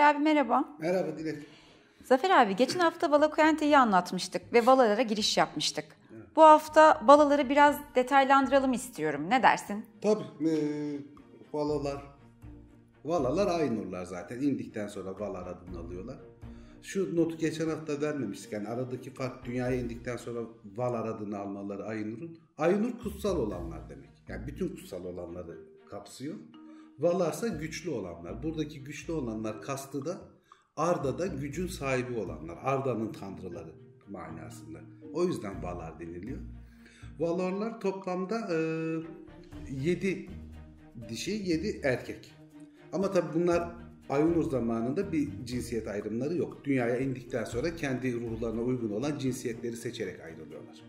Zafer abi merhaba. Merhaba Dilek. Zafer abi geçen hafta Valakuente'yi anlatmıştık ve valalara giriş yapmıştık. Bu hafta valaları biraz detaylandıralım istiyorum. Ne dersin? Tabii e, valalar valalar Aynurlar zaten. indikten sonra valar adını alıyorlar. Şu notu geçen hafta vermemiştik. Yani aradaki fark dünyaya indikten sonra valar adını almaları Aynur'un. Aynur kutsal olanlar demek. Yani bütün kutsal olanları kapsıyor. Valarsa güçlü olanlar. Buradaki güçlü olanlar kastı da Arda'da gücün sahibi olanlar. Arda'nın tanrıları manasında. O yüzden Valar deniliyor. Valarlar toplamda e, 7 dişi 7 erkek. Ama tabi bunlar Ayunur zamanında bir cinsiyet ayrımları yok. Dünyaya indikten sonra kendi ruhlarına uygun olan cinsiyetleri seçerek ayrılıyorlar.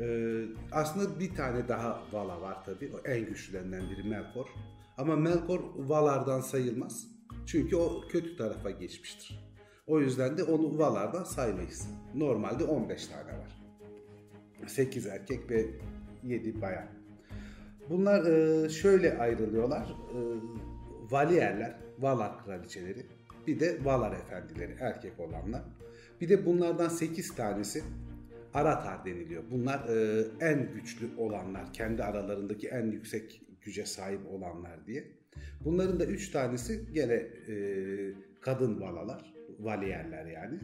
Ee, aslında bir tane daha Vala var tabi. En güçlülerinden biri Melkor. Ama Melkor Valar'dan sayılmaz. Çünkü o kötü tarafa geçmiştir. O yüzden de onu Valar'dan saymayız. Normalde 15 tane var. 8 erkek ve 7 bayan. Bunlar e, şöyle ayrılıyorlar. E, Valiyerler, Valar kraliçeleri. Bir de Valar efendileri, erkek olanlar. Bir de bunlardan 8 tanesi Aratar deniliyor. Bunlar e, en güçlü olanlar, kendi aralarındaki en yüksek güce sahip olanlar diye. Bunların da üç tanesi gene e, kadın valalar, valiyerler yani.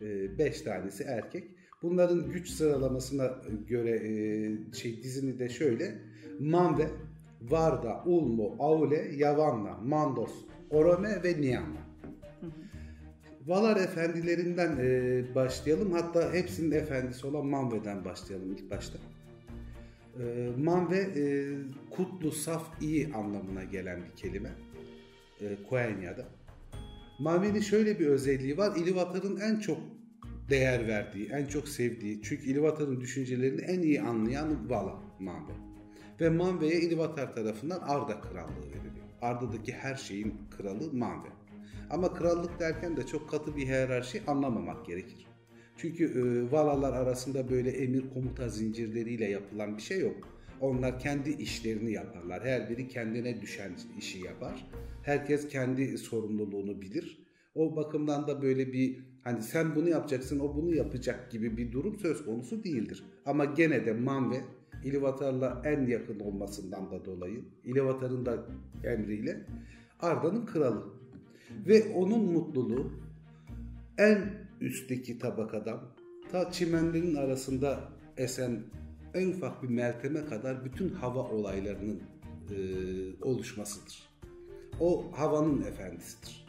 E, beş tanesi erkek. Bunların güç sıralamasına göre e, şey dizini de şöyle. Manve, Varda, Ulmo, Aule, Yavanna, Mandos, Orome ve Niyanla. Valar efendilerinden e, başlayalım. Hatta hepsinin efendisi olan Manve'den başlayalım ilk başta. E, manve e, kutlu, saf, iyi anlamına gelen bir kelime. E, Koenya'da. Manve'nin şöyle bir özelliği var. İlivatar'ın en çok değer verdiği, en çok sevdiği, çünkü İlivatar'ın düşüncelerini en iyi anlayan Vala Manve. Ve Manve'ye İlivatar tarafından Arda krallığı veriliyor. Arda'daki her şeyin kralı Manve. Ama krallık derken de çok katı bir hiyerarşi anlamamak gerekir. Çünkü e, valalar arasında böyle emir komuta zincirleriyle yapılan bir şey yok. Onlar kendi işlerini yaparlar. Her biri kendine düşen işi yapar. Herkes kendi sorumluluğunu bilir. O bakımdan da böyle bir hani sen bunu yapacaksın o bunu yapacak gibi bir durum söz konusu değildir. Ama gene de Manve İlivatar'la en yakın olmasından da dolayı İlivatar'ın da emriyle Arda'nın kralı. Ve onun mutluluğu en üstteki tabakadan ta çimenlerin arasında esen en ufak bir melteme kadar bütün hava olaylarının e, oluşmasıdır. O havanın efendisidir.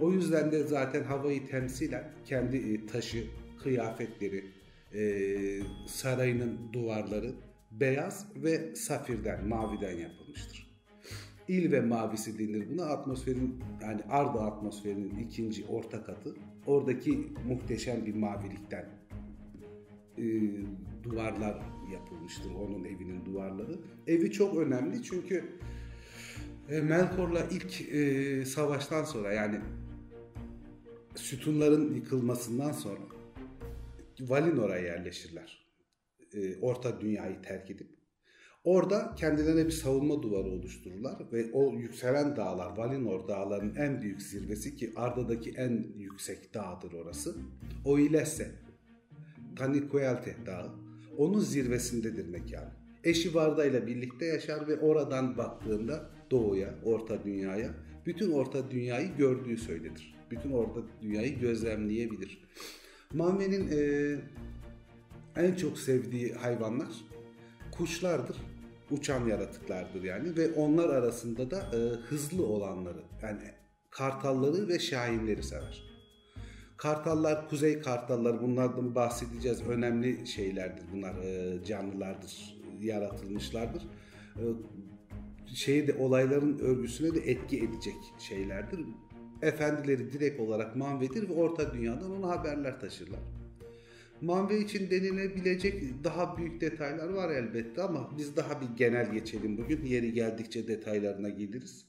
O yüzden de zaten havayı temsilen kendi e, taşı, kıyafetleri, e, sarayının duvarları beyaz ve safirden, maviden yapılmıştır. İl ve mavisi denir buna. Atmosferin yani Arda atmosferinin ikinci orta katı. Oradaki muhteşem bir mavilikten e, duvarlar yapılmıştır. Onun evinin duvarları. Evi çok önemli çünkü e, Melkor'la ilk e, savaştan sonra yani sütunların yıkılmasından sonra Valinor'a yerleşirler. E, Orta dünyayı terk edip. Orada kendilerine bir savunma duvarı oluştururlar ve o yükselen dağlar, Valinor dağlarının en büyük zirvesi ki Arda'daki en yüksek dağdır orası. O Ilese, Taniquelte dağı, onun zirvesindedir mekan. Eşi Varda ile birlikte yaşar ve oradan baktığında doğuya, orta dünyaya, bütün orta dünyayı gördüğü söylenir. Bütün orta dünyayı gözlemleyebilir. Manve'nin e, en çok sevdiği hayvanlar kuşlardır uçan yaratıklardır yani ve onlar arasında da e, hızlı olanları yani kartalları ve şahinleri sever. Kartallar, kuzey kartalları bunlardan bahsedeceğiz. Önemli şeylerdir bunlar, e, canlılardır, yaratılmışlardır. E, şeyi de olayların örgüsüne de etki edecek şeylerdir. Efendileri direkt olarak manvedir ve orta dünyadan ona haberler taşırlar. Manve için denilebilecek daha büyük detaylar var elbette ama biz daha bir genel geçelim bugün. Yeri geldikçe detaylarına geliriz.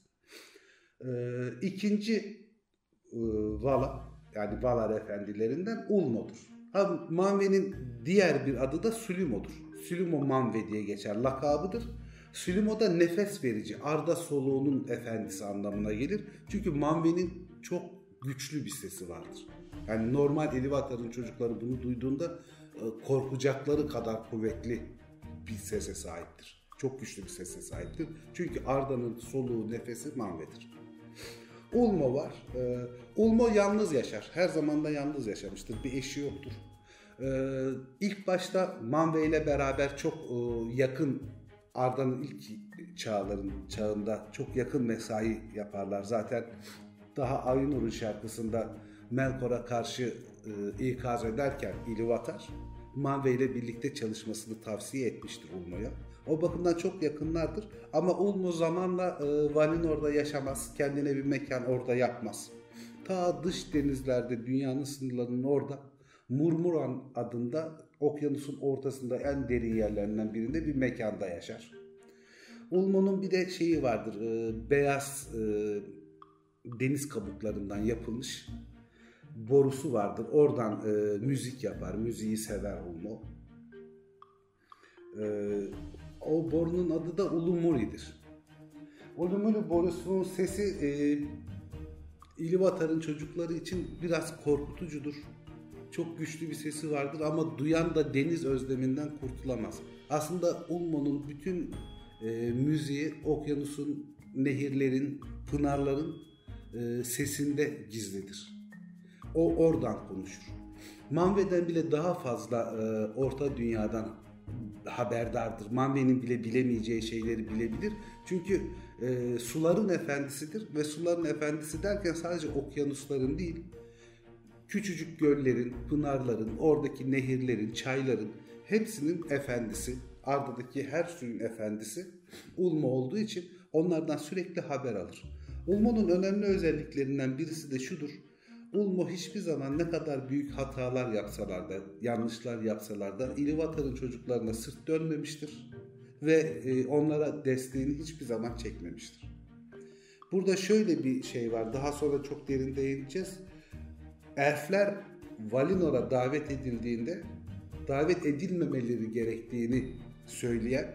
Ee, ikinci e, Vala yani Valar efendilerinden Ulmo'dur. Ha, Manve'nin diğer bir adı da Sülümo'dur. Sülümo Manve diye geçer lakabıdır. Sülümo da nefes verici, arda soluğunun efendisi anlamına gelir. Çünkü Manve'nin çok güçlü bir sesi vardır. Yani normal Elivatar'ın çocukları bunu duyduğunda e, korkacakları kadar kuvvetli bir sese sahiptir. Çok güçlü bir sese sahiptir. Çünkü Arda'nın soluğu, nefesi manvedir. Ulmo var. Ee, Ulmo yalnız yaşar. Her zaman da yalnız yaşamıştır. Bir eşi yoktur. Ee, ilk başta Manve ile beraber çok e, yakın Arda'nın ilk çağların çağında çok yakın mesai yaparlar. Zaten daha Aynur'un şarkısında Melkor'a karşı e, ikaz ederken İlivatar Manve ile birlikte çalışmasını tavsiye etmiştir Ulmo'ya. O bakımdan çok yakınlardır. Ama Ulmo zamanla e, Valinor'da yaşamaz. Kendine bir mekan orada yapmaz. Ta dış denizlerde dünyanın sınırlarının orada Murmuran adında okyanusun ortasında en derin yerlerinden birinde bir mekanda yaşar. Ulmo'nun bir de şeyi vardır. E, beyaz e, deniz kabuklarından yapılmış borusu vardır. Oradan e, müzik yapar. Müziği sever Ulmo. E, o borunun adı da Ulumuri'dir. Ulumuri borusunun sesi e, İlivatar'ın çocukları için biraz korkutucudur. Çok güçlü bir sesi vardır ama duyan da deniz özleminden kurtulamaz. Aslında Ulmo'nun bütün e, müziği okyanusun, nehirlerin, pınarların e, sesinde gizlidir. O oradan konuşur. Manve'den bile daha fazla e, orta dünyadan haberdardır. Manve'nin bile bilemeyeceği şeyleri bilebilir. Çünkü e, suların efendisidir ve suların efendisi derken sadece okyanusların değil, küçücük göllerin, pınarların, oradaki nehirlerin, çayların hepsinin efendisi, ardadaki her suyun efendisi Ulma olduğu için onlardan sürekli haber alır. Ulmo'nun önemli özelliklerinden birisi de şudur. Ulmo hiçbir zaman ne kadar büyük hatalar yapsalar da, yanlışlar yapsalar da İlivatar'ın çocuklarına sırt dönmemiştir ve e, onlara desteğini hiçbir zaman çekmemiştir. Burada şöyle bir şey var, daha sonra çok derin değineceğiz. Elfler Valinor'a davet edildiğinde davet edilmemeleri gerektiğini söyleyen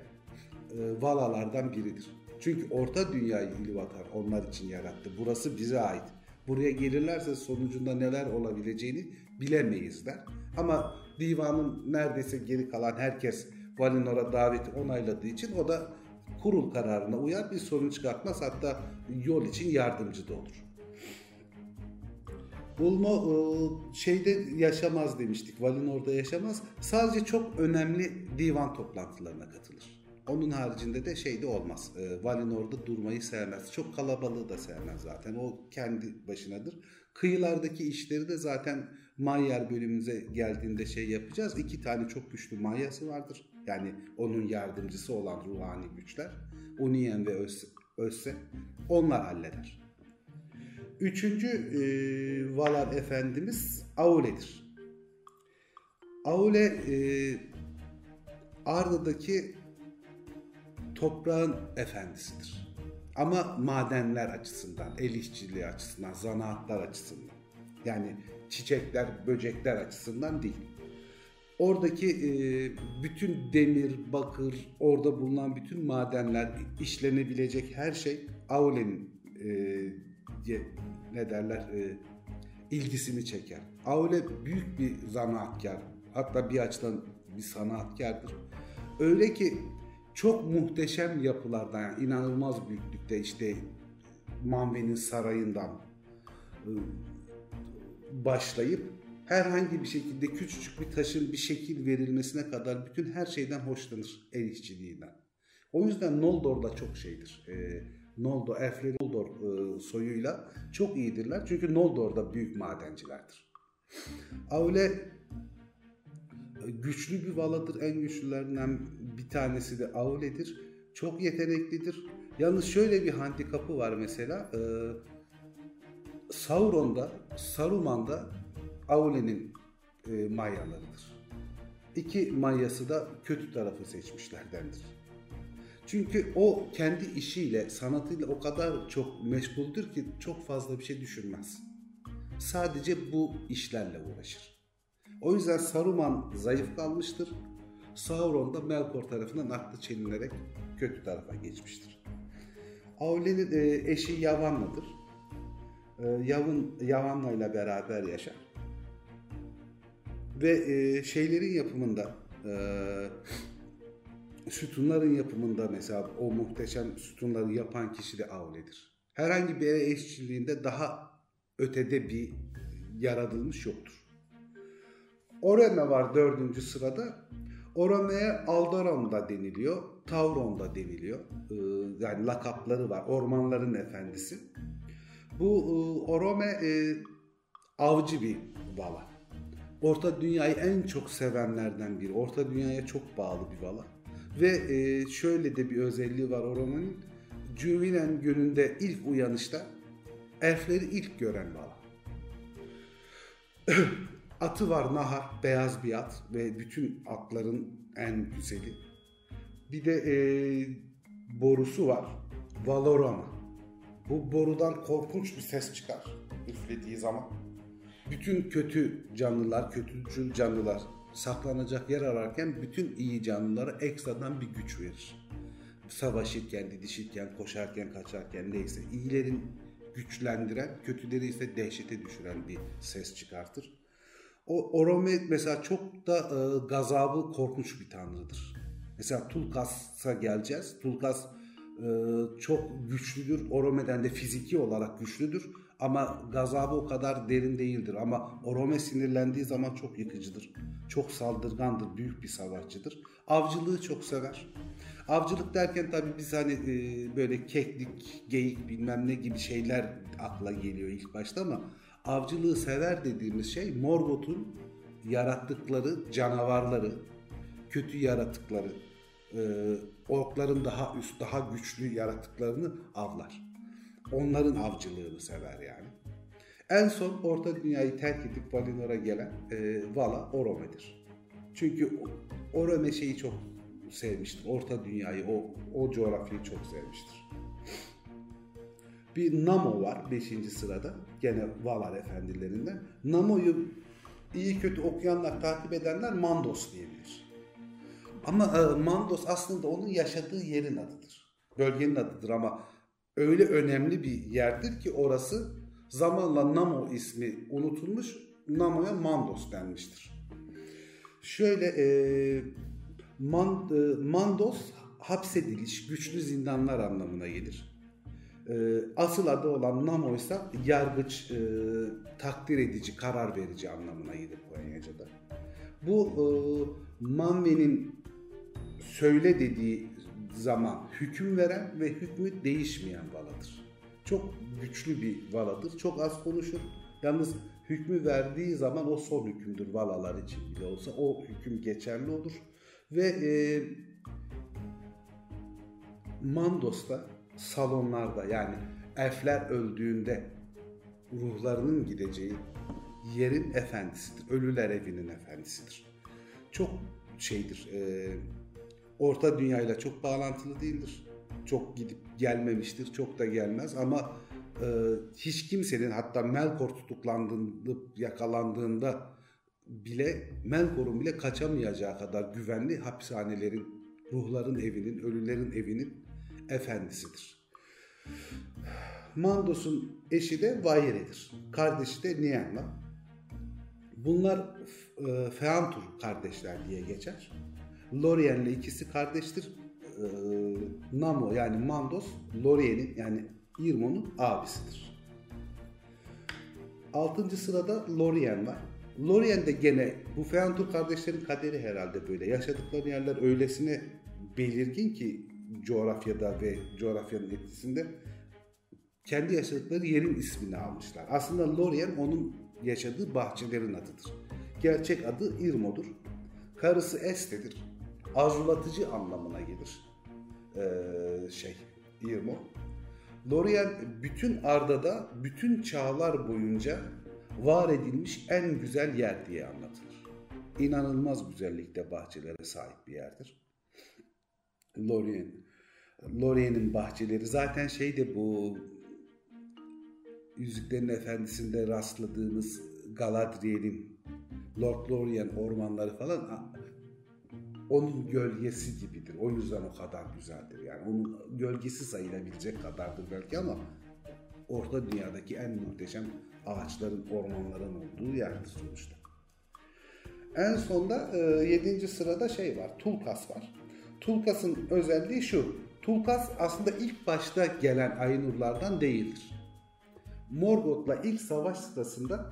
e, Valalardan biridir. Çünkü orta dünyayı İlivatar onlar için yarattı. Burası bize ait. Buraya gelirlerse sonucunda neler olabileceğini bilemeyizler. Ama divanın neredeyse geri kalan herkes Valinor'a daveti onayladığı için o da kurul kararına uyar bir sorun çıkartmaz hatta yol için yardımcı da olur. Bulma e, şeyde yaşamaz demiştik. Valinor'da yaşamaz. Sadece çok önemli divan toplantılarına katılır. Onun haricinde de şeyde olmaz. E, Valinor'da durmayı sevmez. Çok kalabalığı da sevmez zaten. O kendi başınadır. Kıyılardaki işleri de zaten Mayer bölümümüze geldiğinde şey yapacağız. İki tane çok güçlü Mayası vardır. Yani onun yardımcısı olan ruhani güçler. Unien ve Össe. Onlar halleder. Üçüncü e, Valar Efendimiz Aule'dir. Aule e, Arda'daki toprağın efendisidir. Ama madenler açısından, el işçiliği açısından, zanaatlar açısından. Yani çiçekler, böcekler açısından değil. Oradaki e, bütün demir, bakır, orada bulunan bütün madenler, işlenebilecek her şey Aule'nin e, ne derler e, ilgisini çeker. Aule büyük bir zanaatkar. Hatta bir açıdan bir sanatkardır. Öyle ki çok muhteşem yapılardan yani inanılmaz büyüklükte işte Manve'nin sarayından e, başlayıp herhangi bir şekilde küçücük bir taşın bir şekil verilmesine kadar bütün her şeyden hoşlanır el işçiliğinden. O yüzden Noldor da çok şeydir. E, Noldor, elfleri Noldor e, soyuyla çok iyidirler. Çünkü Noldor da büyük madencilerdir. Öyle güçlü bir valadır. En güçlülerinden bir tanesi de Aule'dir. Çok yeteneklidir. Yalnız şöyle bir handikapı var mesela. E, Sauron'da, Saruman'da Aule'nin e, mayalarıdır. İki mayası da kötü tarafı seçmişlerdendir. Çünkü o kendi işiyle, sanatıyla o kadar çok meşguldür ki çok fazla bir şey düşünmez. Sadece bu işlerle uğraşır. O yüzden Saruman zayıf kalmıştır. Sauron da Melkor tarafından aklı çelinerek kötü tarafa geçmiştir. Aule'nin e, eşi Yavanlı'dır. e, Yavun Yavan'la ile beraber yaşar. Ve e, şeylerin yapımında e, sütunların yapımında mesela o muhteşem sütunları yapan kişi de Avle'dir. Herhangi bir eşçiliğinde daha ötede bir yaratılmış yoktur. Oreme var dördüncü sırada. Orome'ye Aldoron da deniliyor, Tauron da deniliyor. Ee, yani lakapları var. Ormanların efendisi. Bu e, Orome e, avcı bir vala. Orta Dünya'yı en çok sevenlerden biri. Orta Dünya'ya çok bağlı bir vala. Ve e, şöyle de bir özelliği var Orome'nin. Cüvinen Gölü'nde ilk uyanışta elfleri ilk gören vala. Atı var Nahar, beyaz bir at ve bütün atların en güzeli. Bir de e, borusu var, Valorama. Bu borudan korkunç bir ses çıkar üflediği zaman. Bütün kötü canlılar, kötücül canlılar saklanacak yer ararken bütün iyi canlılara ekstradan bir güç verir. Savaşırken, didişirken, koşarken, kaçarken neyse iyilerin güçlendiren, kötüleri ise dehşete düşüren bir ses çıkartır. O Orome mesela çok da e, gazabı korkunç bir tanrıdır. Mesela Tulkas'a geleceğiz. Tulkas e, çok güçlüdür. Orome'den de fiziki olarak güçlüdür. Ama gazabı o kadar derin değildir. Ama Orome sinirlendiği zaman çok yıkıcıdır. Çok saldırgandır. Büyük bir savaşçıdır. Avcılığı çok sever. Avcılık derken tabii biz hani e, böyle keklik, geyik bilmem ne gibi şeyler akla geliyor ilk başta ama avcılığı sever dediğimiz şey Morgoth'un yarattıkları canavarları, kötü yaratıkları, e, orkların daha üst, daha güçlü yaratıklarını avlar. Onların avcılığını sever yani. En son Orta Dünya'yı terk edip Valinor'a gelen e, Vala Orome'dir. Çünkü Orome şeyi çok sevmiştir. Orta Dünya'yı, o, o coğrafyayı çok sevmiştir. Bir Namo var 5. sırada. Gene Valar efendilerinden. Namo'yu iyi kötü okuyanlar, takip edenler Mandos diyebilir. Ama e, Mandos aslında onun yaşadığı yerin adıdır. Bölgenin adıdır ama öyle önemli bir yerdir ki orası zamanla Namo ismi unutulmuş, Namo'ya Mandos denmiştir. Şöyle e, Man, e, Mandos hapsediliş, güçlü zindanlar anlamına gelir. E, asıl adı olan Namo ise yargıç, e, takdir edici, karar verici anlamına gelir Polonyaca'da. Bu e, Manve'nin söyle dediği zaman hüküm veren ve hükmü değişmeyen valadır. Çok güçlü bir valadır. Çok az konuşur. Yalnız hükmü verdiği zaman o son hükümdür valalar için bile olsa. O hüküm geçerli olur. Ve e, Mandos'ta salonlarda yani elfler öldüğünde ruhlarının gideceği yerin efendisidir. Ölüler evinin efendisidir. Çok şeydir. E, Orta dünyayla çok bağlantılı değildir. Çok gidip gelmemiştir. Çok da gelmez ama e, hiç kimsenin hatta Melkor tutuklandığında, yakalandığında bile Melkor'un bile kaçamayacağı kadar güvenli hapishanelerin, ruhların evinin, ölülerin evinin efendisidir. Mandos'un eşi de Vaire'dir. Kardeşi de Nienla. Bunlar e, Feantur kardeşler diye geçer. Lorien'le ikisi kardeştir. E, Namo yani Mandos, Lorien'in yani Irmon'un abisidir. Altıncı sırada Lorien var. Lorien de gene bu Feantur kardeşlerin kaderi herhalde böyle. Yaşadıkları yerler öylesine belirgin ki coğrafyada ve coğrafyanın etkisinde kendi yaşadıkları yerin ismini almışlar. Aslında Lorien onun yaşadığı bahçelerin adıdır. Gerçek adı Irmo'dur. Karısı Este'dir. Arzulatıcı anlamına gelir. Ee, şey, Irmo. Lorien bütün Arda'da bütün çağlar boyunca var edilmiş en güzel yer diye anlatılır. İnanılmaz güzellikte bahçelere sahip bir yerdir. Lorien. Lorien'in bahçeleri zaten şey de bu Yüzüklerin Efendisi'nde rastladığımız Galadriel'in Lord Lorien ormanları falan onun gölgesi gibidir. O yüzden o kadar güzeldir. Yani onun gölgesi sayılabilecek kadardır belki ama Orta Dünya'daki en muhteşem ağaçların, ormanların olduğu yerdir sonuçta. En sonda 7. sırada şey var, Tulkas var. Tulkas'ın özelliği şu. Tulkas aslında ilk başta gelen Aynurlardan değildir. Morgoth'la ilk savaş sırasında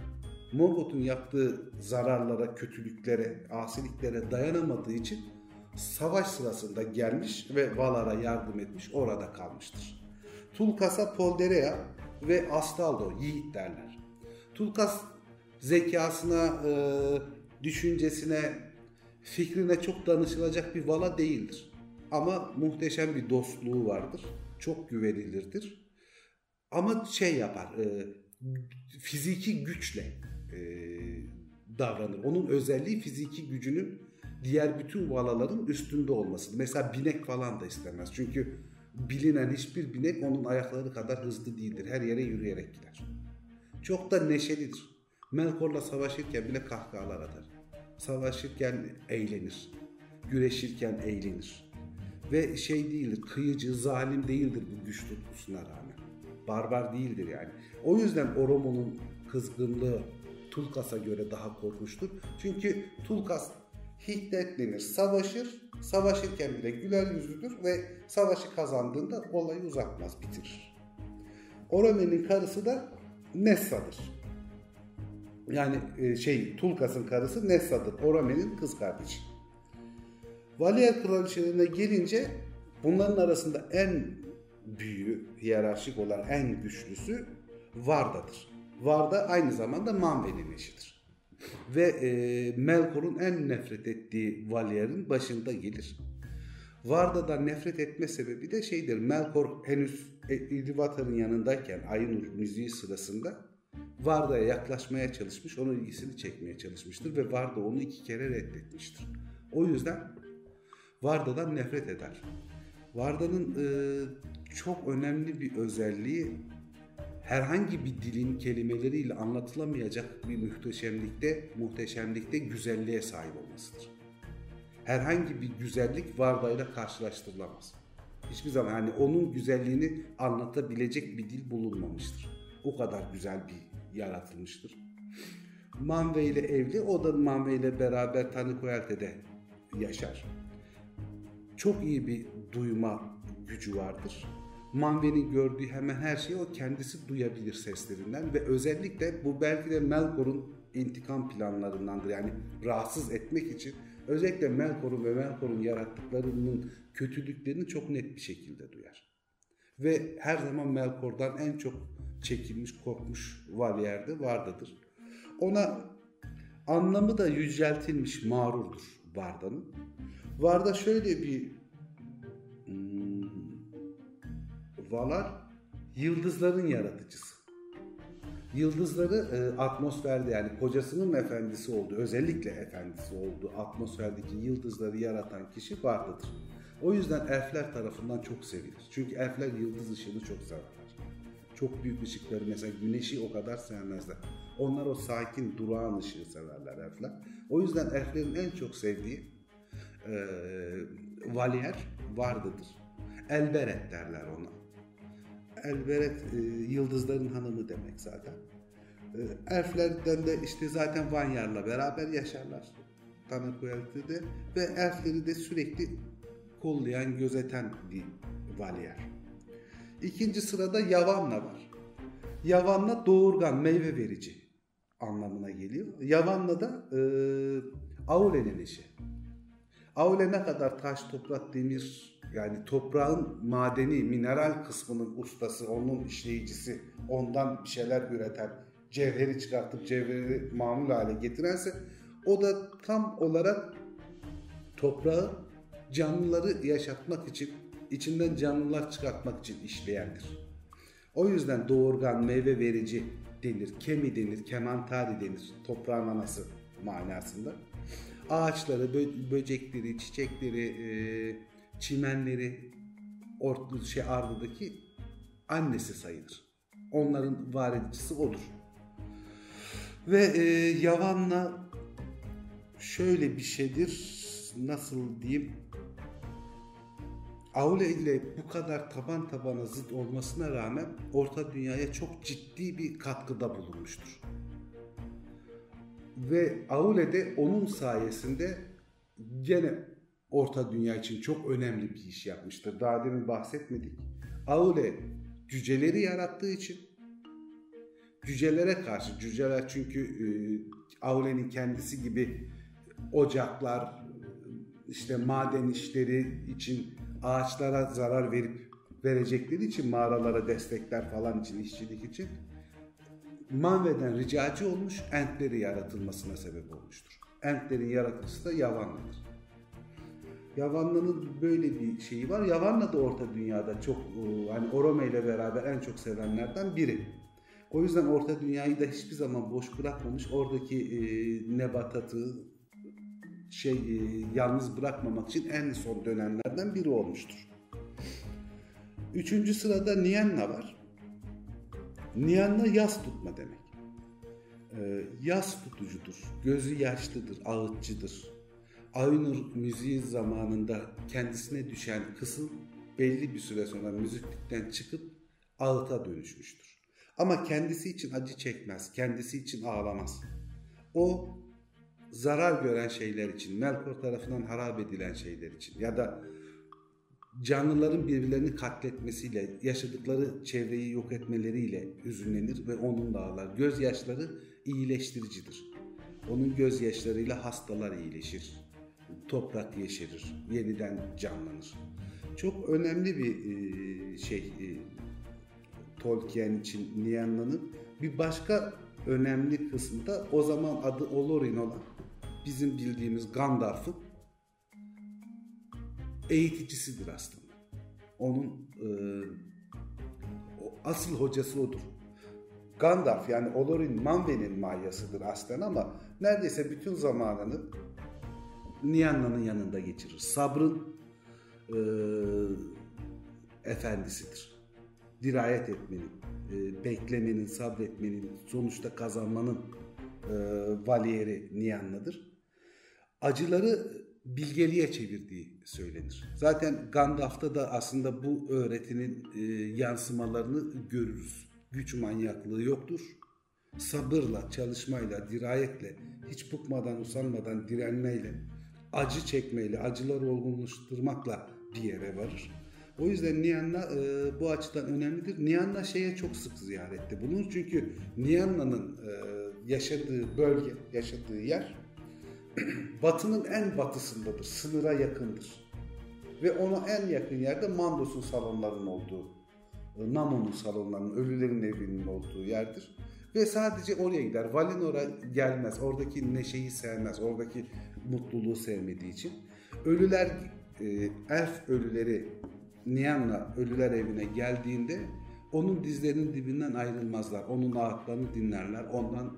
Morgoth'un yaptığı zararlara, kötülüklere, asiliklere dayanamadığı için savaş sırasında gelmiş ve Valar'a yardım etmiş, orada kalmıştır. Tulkas'a Polderea ve Astaldo, yiğit derler. Tulkas zekasına, düşüncesine, fikrine çok danışılacak bir vala değildir. Ama muhteşem bir dostluğu vardır. Çok güvenilirdir. Ama şey yapar, e, fiziki güçle e, davranır. Onun özelliği fiziki gücünün diğer bütün valaların üstünde olması. Mesela binek falan da istemez. Çünkü bilinen hiçbir binek onun ayakları kadar hızlı değildir. Her yere yürüyerek gider. Çok da neşelidir. Melkor'la savaşırken bile kahkahalar atar. Savaşırken eğlenir. Güreşirken eğlenir. Ve şey değildir, kıyıcı, zalim değildir bu güç tutkusuna rağmen. Barbar değildir yani. O yüzden Oromo'nun kızgınlığı Tulkas'a göre daha korkmuştur. Çünkü Tulkas hiddetlenir, savaşır, savaşırken bile güler yüzlüdür ve savaşı kazandığında olayı uzatmaz, bitirir. Orome'nin karısı da Nessa'dır. Yani e, şey Tulkas'ın karısı Nessa'dır. Orome'nin kız kardeşi. Valier kraliçelerine gelince bunların arasında en büyüğü, hiyerarşik olan en güçlüsü Varda'dır. Varda aynı zamanda Manve'nin eşidir. Ve e, Melkor'un en nefret ettiği Valier'in başında gelir. Varda'dan nefret etme sebebi de şeydir. Melkor henüz Ilúvatar'ın yanındayken Aynur müziği sırasında Varda'ya yaklaşmaya çalışmış, onun ilgisini çekmeye çalışmıştır ve Varda onu iki kere reddetmiştir. O yüzden Varda'dan nefret eder. Varda'nın e, çok önemli bir özelliği herhangi bir dilin kelimeleriyle anlatılamayacak bir muhteşemlikte, muhteşemlikte güzelliğe sahip olmasıdır. Herhangi bir güzellik Varda'yla karşılaştırılamaz. Hiçbir zaman hani onun güzelliğini anlatabilecek bir dil bulunmamıştır. O kadar güzel bir yaratılmıştır. Manve ile evli, o da Manve ile beraber Tanikoyalte'de yaşar. Çok iyi bir duyma gücü vardır. Manve'nin gördüğü hemen her şeyi o kendisi duyabilir seslerinden ve özellikle bu belki de Melkor'un intikam planlarındandır. Yani rahatsız etmek için özellikle Melkor'un ve Melkor'un yarattıklarının kötülüklerini çok net bir şekilde duyar. Ve her zaman Melkor'dan en çok çekilmiş, korkmuş Valier'de Varda'dır. Ona anlamı da yüceltilmiş mağrurdur Varda'nın. Varda şöyle bir hmm, Valar yıldızların yaratıcısı. Yıldızları e, atmosferde yani kocasının efendisi oldu, özellikle efendisi oldu. Atmosferdeki yıldızları yaratan kişi Varda'dır. O yüzden elfler tarafından çok sevilir. Çünkü elfler yıldız ışığını çok severler. Çok büyük ışıkları mesela güneşi o kadar sevmezler. Onlar o sakin durağan ışığı severler elfler. O yüzden elflerin en çok sevdiği e, Valier Varda'dır. Elberet derler ona. Elberet e, yıldızların hanımı demek zaten. E, elflerden de işte zaten Vanyar'la beraber yaşarlar. Tanakoyaltı'da ve elfleri de sürekli kollayan, gözeten bir Valier. İkinci sırada Yavanna var. Yavanna doğurgan, meyve verici anlamına geliyor. Yavanna da e, Aule'nin eşi. Aule ne kadar taş, toprak, demir yani toprağın madeni, mineral kısmının ustası, onun işleyicisi, ondan bir şeyler üreten, cevheri çıkartıp cevheri mamul hale getirense o da tam olarak toprağı canlıları yaşatmak için, içinden canlılar çıkartmak için işleyendir. O yüzden doğurgan, meyve verici denir, kemi denir, kemantari denir, toprağın anası manasında. Ağaçları, bö- böcekleri, çiçekleri, e, çimenleri orta şey ardındaki annesi sayılır. Onların var edicisi odur. Ve e, Yavan'la şöyle bir şeydir, nasıl diyeyim, Aule ile bu kadar taban tabana zıt olmasına rağmen Orta Dünya'ya çok ciddi bir katkıda bulunmuştur. Ve Aule de onun sayesinde gene Orta Dünya için çok önemli bir iş yapmıştır. Daha demin bahsetmedik. Aule cüceleri yarattığı için cücelere karşı, cüceler çünkü e, Aule'nin kendisi gibi ocaklar, işte maden işleri için ağaçlara zarar verip verecekleri için mağaralara destekler falan için, işçilik için Manve'den ricacı olmuş, entleri yaratılmasına sebep olmuştur. Entlerin yaratıcısı da Yavanna'dır. Yavanna'nın böyle bir şeyi var. Yavanna da Orta Dünya'da çok e, hani Orome ile beraber en çok sevenlerden biri. O yüzden Orta Dünya'yı da hiçbir zaman boş bırakmamış. Oradaki e, nebatatı şey e, yalnız bırakmamak için en son dönemlerden biri olmuştur. Üçüncü sırada Nienna var. Niyanla yas tutma demek. Ee, yas tutucudur, gözü yaşlıdır, ağıtçıdır. Aynur müziği zamanında kendisine düşen kısım belli bir süre sonra müziklikten çıkıp ağıta dönüşmüştür. Ama kendisi için acı çekmez, kendisi için ağlamaz. O zarar gören şeyler için, Melkor tarafından harap edilen şeyler için ya da canlıların birbirlerini katletmesiyle, yaşadıkları çevreyi yok etmeleriyle hüzünlenir ve onunla ağlar. Gözyaşları iyileştiricidir. Onun gözyaşlarıyla hastalar iyileşir. Toprak yeşerir, yeniden canlanır. Çok önemli bir e, şey e, Tolkien için Niyanla'nın. Bir başka önemli kısmı da o zaman adı Olorin olan bizim bildiğimiz Gandalf'ın eğiticisidir aslında. Onun e, asıl hocası odur. Gandalf yani Olorin Manve'nin mayasıdır aslında ama neredeyse bütün zamanını Nianna'nın yanında geçirir. Sabrın e, efendisidir. Dirayet etmenin, e, beklemenin, sabretmenin, sonuçta kazanmanın e, valiyeri Nianna'dır. Acıları bilgeliğe çevirdiği söylenir. Zaten Gandalf'ta da aslında bu öğretinin e, yansımalarını görürüz. Güç manyaklığı yoktur. Sabırla, çalışmayla, dirayetle, hiç bıkmadan, usanmadan direnmeyle, acı çekmeyle, acıları olgunlaştırmakla bir yere varır. O yüzden Niyanna e, bu açıdan önemlidir. Niyanna şeye çok sık ziyarette bulunur. Çünkü Niyanna'nın e, yaşadığı bölge, yaşadığı yer batının en batısındadır, sınıra yakındır. Ve ona en yakın yerde Mandos'un salonlarının olduğu, Namon'un salonlarının, ölülerin evinin olduğu yerdir. Ve sadece oraya gider. Valinor'a gelmez. Oradaki neşeyi sevmez. Oradaki mutluluğu sevmediği için. Ölüler, e, elf ölüleri Niyan'la ölüler evine geldiğinde onun dizlerinin dibinden ayrılmazlar. Onun ağıtlarını dinlerler. Ondan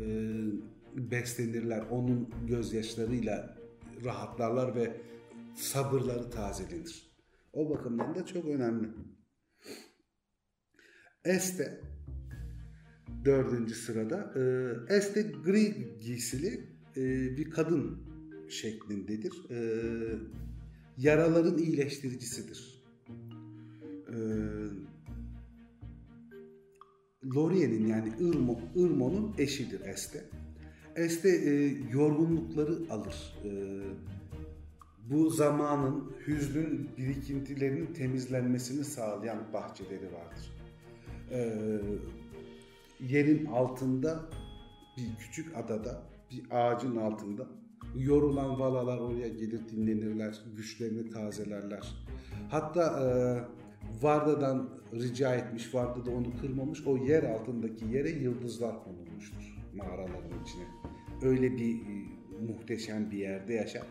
e, beslenirler. Onun gözyaşlarıyla rahatlarlar ve sabırları tazelenir. O bakımdan da çok önemli. Este dördüncü sırada. E, este gri giysili e, bir kadın şeklindedir. E, yaraların iyileştiricisidir. Lorien'in yani Irmo, Irmo'nun eşidir Este. Este e, yorgunlukları alır. E, bu zamanın hüznün birikintilerinin temizlenmesini sağlayan bahçeleri vardır. E, yerin altında bir küçük adada bir ağacın altında yorulan valalar oraya gelir dinlenirler, güçlerini tazelerler. Hatta e, Varda'dan rica etmiş, Varda da onu kırmamış, o yer altındaki yere yıldızlar konulmuştur mağaraların içine öyle bir e, muhteşem bir yerde yaşar.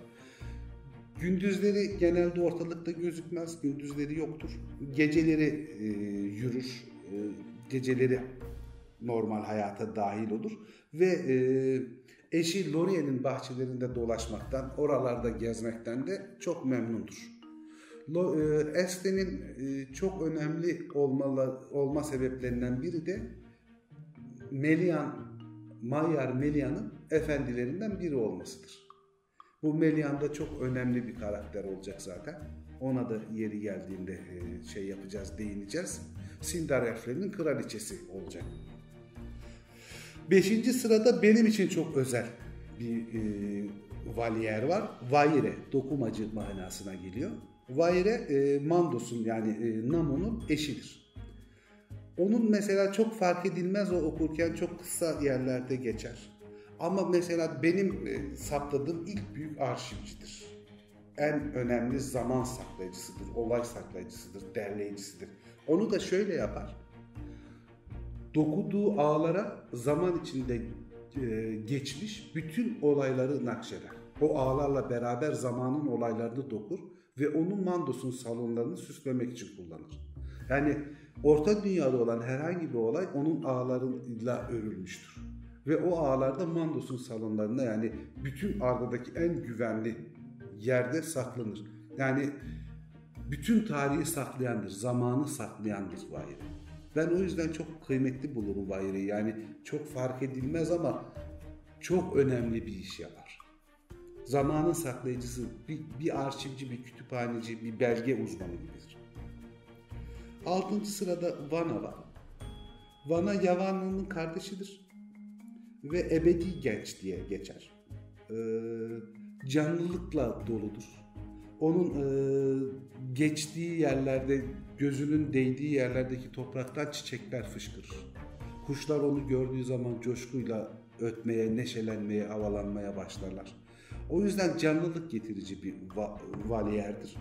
Gündüzleri genelde ortalıkta gözükmez, gündüzleri yoktur. Geceleri e, yürür, e, geceleri normal hayata dahil olur ve e, eşi Lorien'in bahçelerinde dolaşmaktan, oralarda gezmekten de çok memnundur. E, Este'nin e, çok önemli olmalı, olma sebeplerinden biri de Melian, Mayyar Melian'ın efendilerinden biri olmasıdır. Bu Melian da çok önemli bir karakter olacak zaten. Ona da yeri geldiğinde e, şey yapacağız, değineceğiz. Sindar elflerinin kraliçesi olacak. Beşinci sırada benim için çok özel bir e, valiyer var. Vaire, dokumacı manasına geliyor. Vaire e, Mandos'un yani e, Namo'nun eşidir. Onun mesela çok fark edilmez o okurken çok kısa yerlerde geçer. Ama mesela benim e, saptadığım ilk büyük arşivcidir. En önemli zaman saklayıcısıdır, olay saklayıcısıdır, derleyicisidir. Onu da şöyle yapar. Dokuduğu ağlara zaman içinde e, geçmiş bütün olayları nakşeder. O ağlarla beraber zamanın olaylarını dokur ve onun Mandos'un salonlarını süslemek için kullanır. Yani Orta Dünya'da olan herhangi bir olay onun ağlarıyla örülmüştür. Ve o ağlarda Mandos'un salonlarında yani bütün Arda'daki en güvenli yerde saklanır. Yani bütün tarihi saklayandır, zamanı saklayandır Vahiri. Ben o yüzden çok kıymetli bulurum Vahiri'yi. Yani çok fark edilmez ama çok önemli bir iş yapar. Zamanın saklayıcısı, bir, bir arşivci, bir kütüphaneci, bir belge uzmanı gibidir. Altıncı sırada Vana var. Vana Yavana'nın kardeşidir ve ebedi genç diye geçer. Ee, canlılıkla doludur. Onun e, geçtiği yerlerde, gözünün değdiği yerlerdeki topraktan çiçekler fışkırır. Kuşlar onu gördüğü zaman coşkuyla ötmeye, neşelenmeye, havalanmaya başlarlar. O yüzden canlılık getirici bir va- valiyerdir.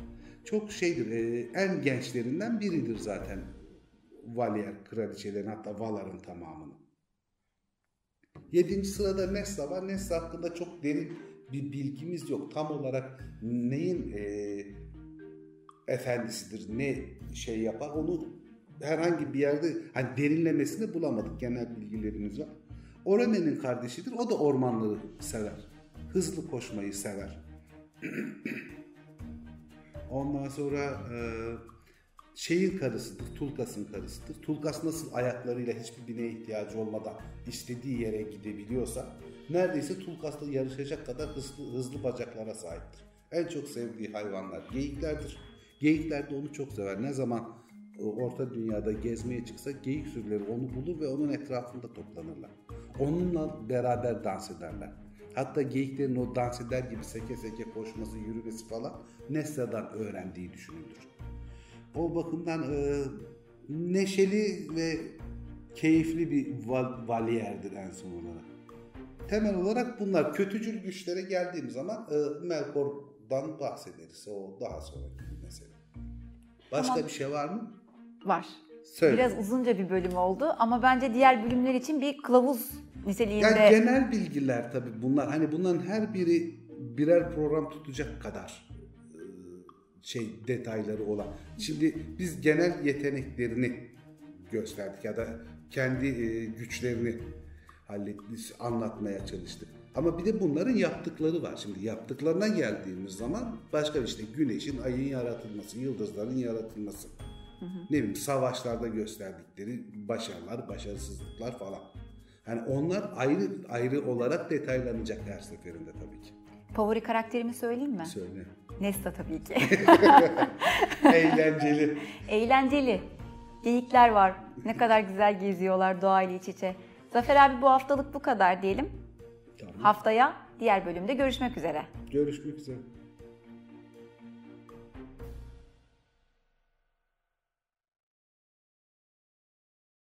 Çok şeydir, e, en gençlerinden biridir zaten valiyer kraliçelerin hatta Valar'ın tamamını. Yedinci sırada Nessa var. Nessa hakkında çok derin bir bilgimiz yok. Tam olarak neyin e, efendisidir, ne şey yapar onu herhangi bir yerde hani derinlemesini bulamadık. Genel bilgilerimiz var. Orane'nin kardeşidir. O da ormanları sever. Hızlı koşmayı sever. Ondan sonra e, şeyin karısıdır, Tulkas'ın karısıdır. Tulkas nasıl ayaklarıyla hiçbir bineğe ihtiyacı olmadan istediği yere gidebiliyorsa neredeyse Tulkas'la yarışacak kadar hızlı, hızlı bacaklara sahiptir. En çok sevdiği hayvanlar geyiklerdir. Geyikler de onu çok sever. Ne zaman orta dünyada gezmeye çıksa geyik sürüleri onu bulur ve onun etrafında toplanırlar. Onunla beraber dans ederler. Hatta geyiklerin o dans eder gibi seke seke koşması, yürümesi falan Nessa'dan öğrendiği düşünülür. O bakımdan e, neşeli ve keyifli bir val, valiyerdir en son olarak. Temel olarak bunlar kötücül güçlere geldiğim zaman e, Melkor'dan bahsederiz. O daha sonraki bir mesele. Başka Tamam. bir şey var mı? Var. Söyle. Biraz uzunca bir bölüm oldu ama bence diğer bölümler için bir kılavuz niteliğinde. Yani genel bilgiler tabii bunlar. Hani bunların her biri birer program tutacak kadar e, şey detayları olan. Şimdi biz genel yeteneklerini gösterdik ya da kendi e, güçlerini hallettik, anlatmaya çalıştık. Ama bir de bunların yaptıkları var. Şimdi yaptıklarına geldiğimiz zaman başka işte güneşin, ayın yaratılması, yıldızların yaratılması. Ne bileyim savaşlarda gösterdikleri başarılar, başarısızlıklar falan. Yani onlar ayrı ayrı olarak detaylanacak her seferinde tabii ki. Favori karakterimi söyleyeyim mi? Söyle. Nesta tabii ki. Eğlenceli. Eğlenceli. Geyikler var. Ne kadar güzel geziyorlar doğayla iç içe. Zafer abi bu haftalık bu kadar diyelim. Tamam. Haftaya diğer bölümde görüşmek üzere. Görüşmek üzere.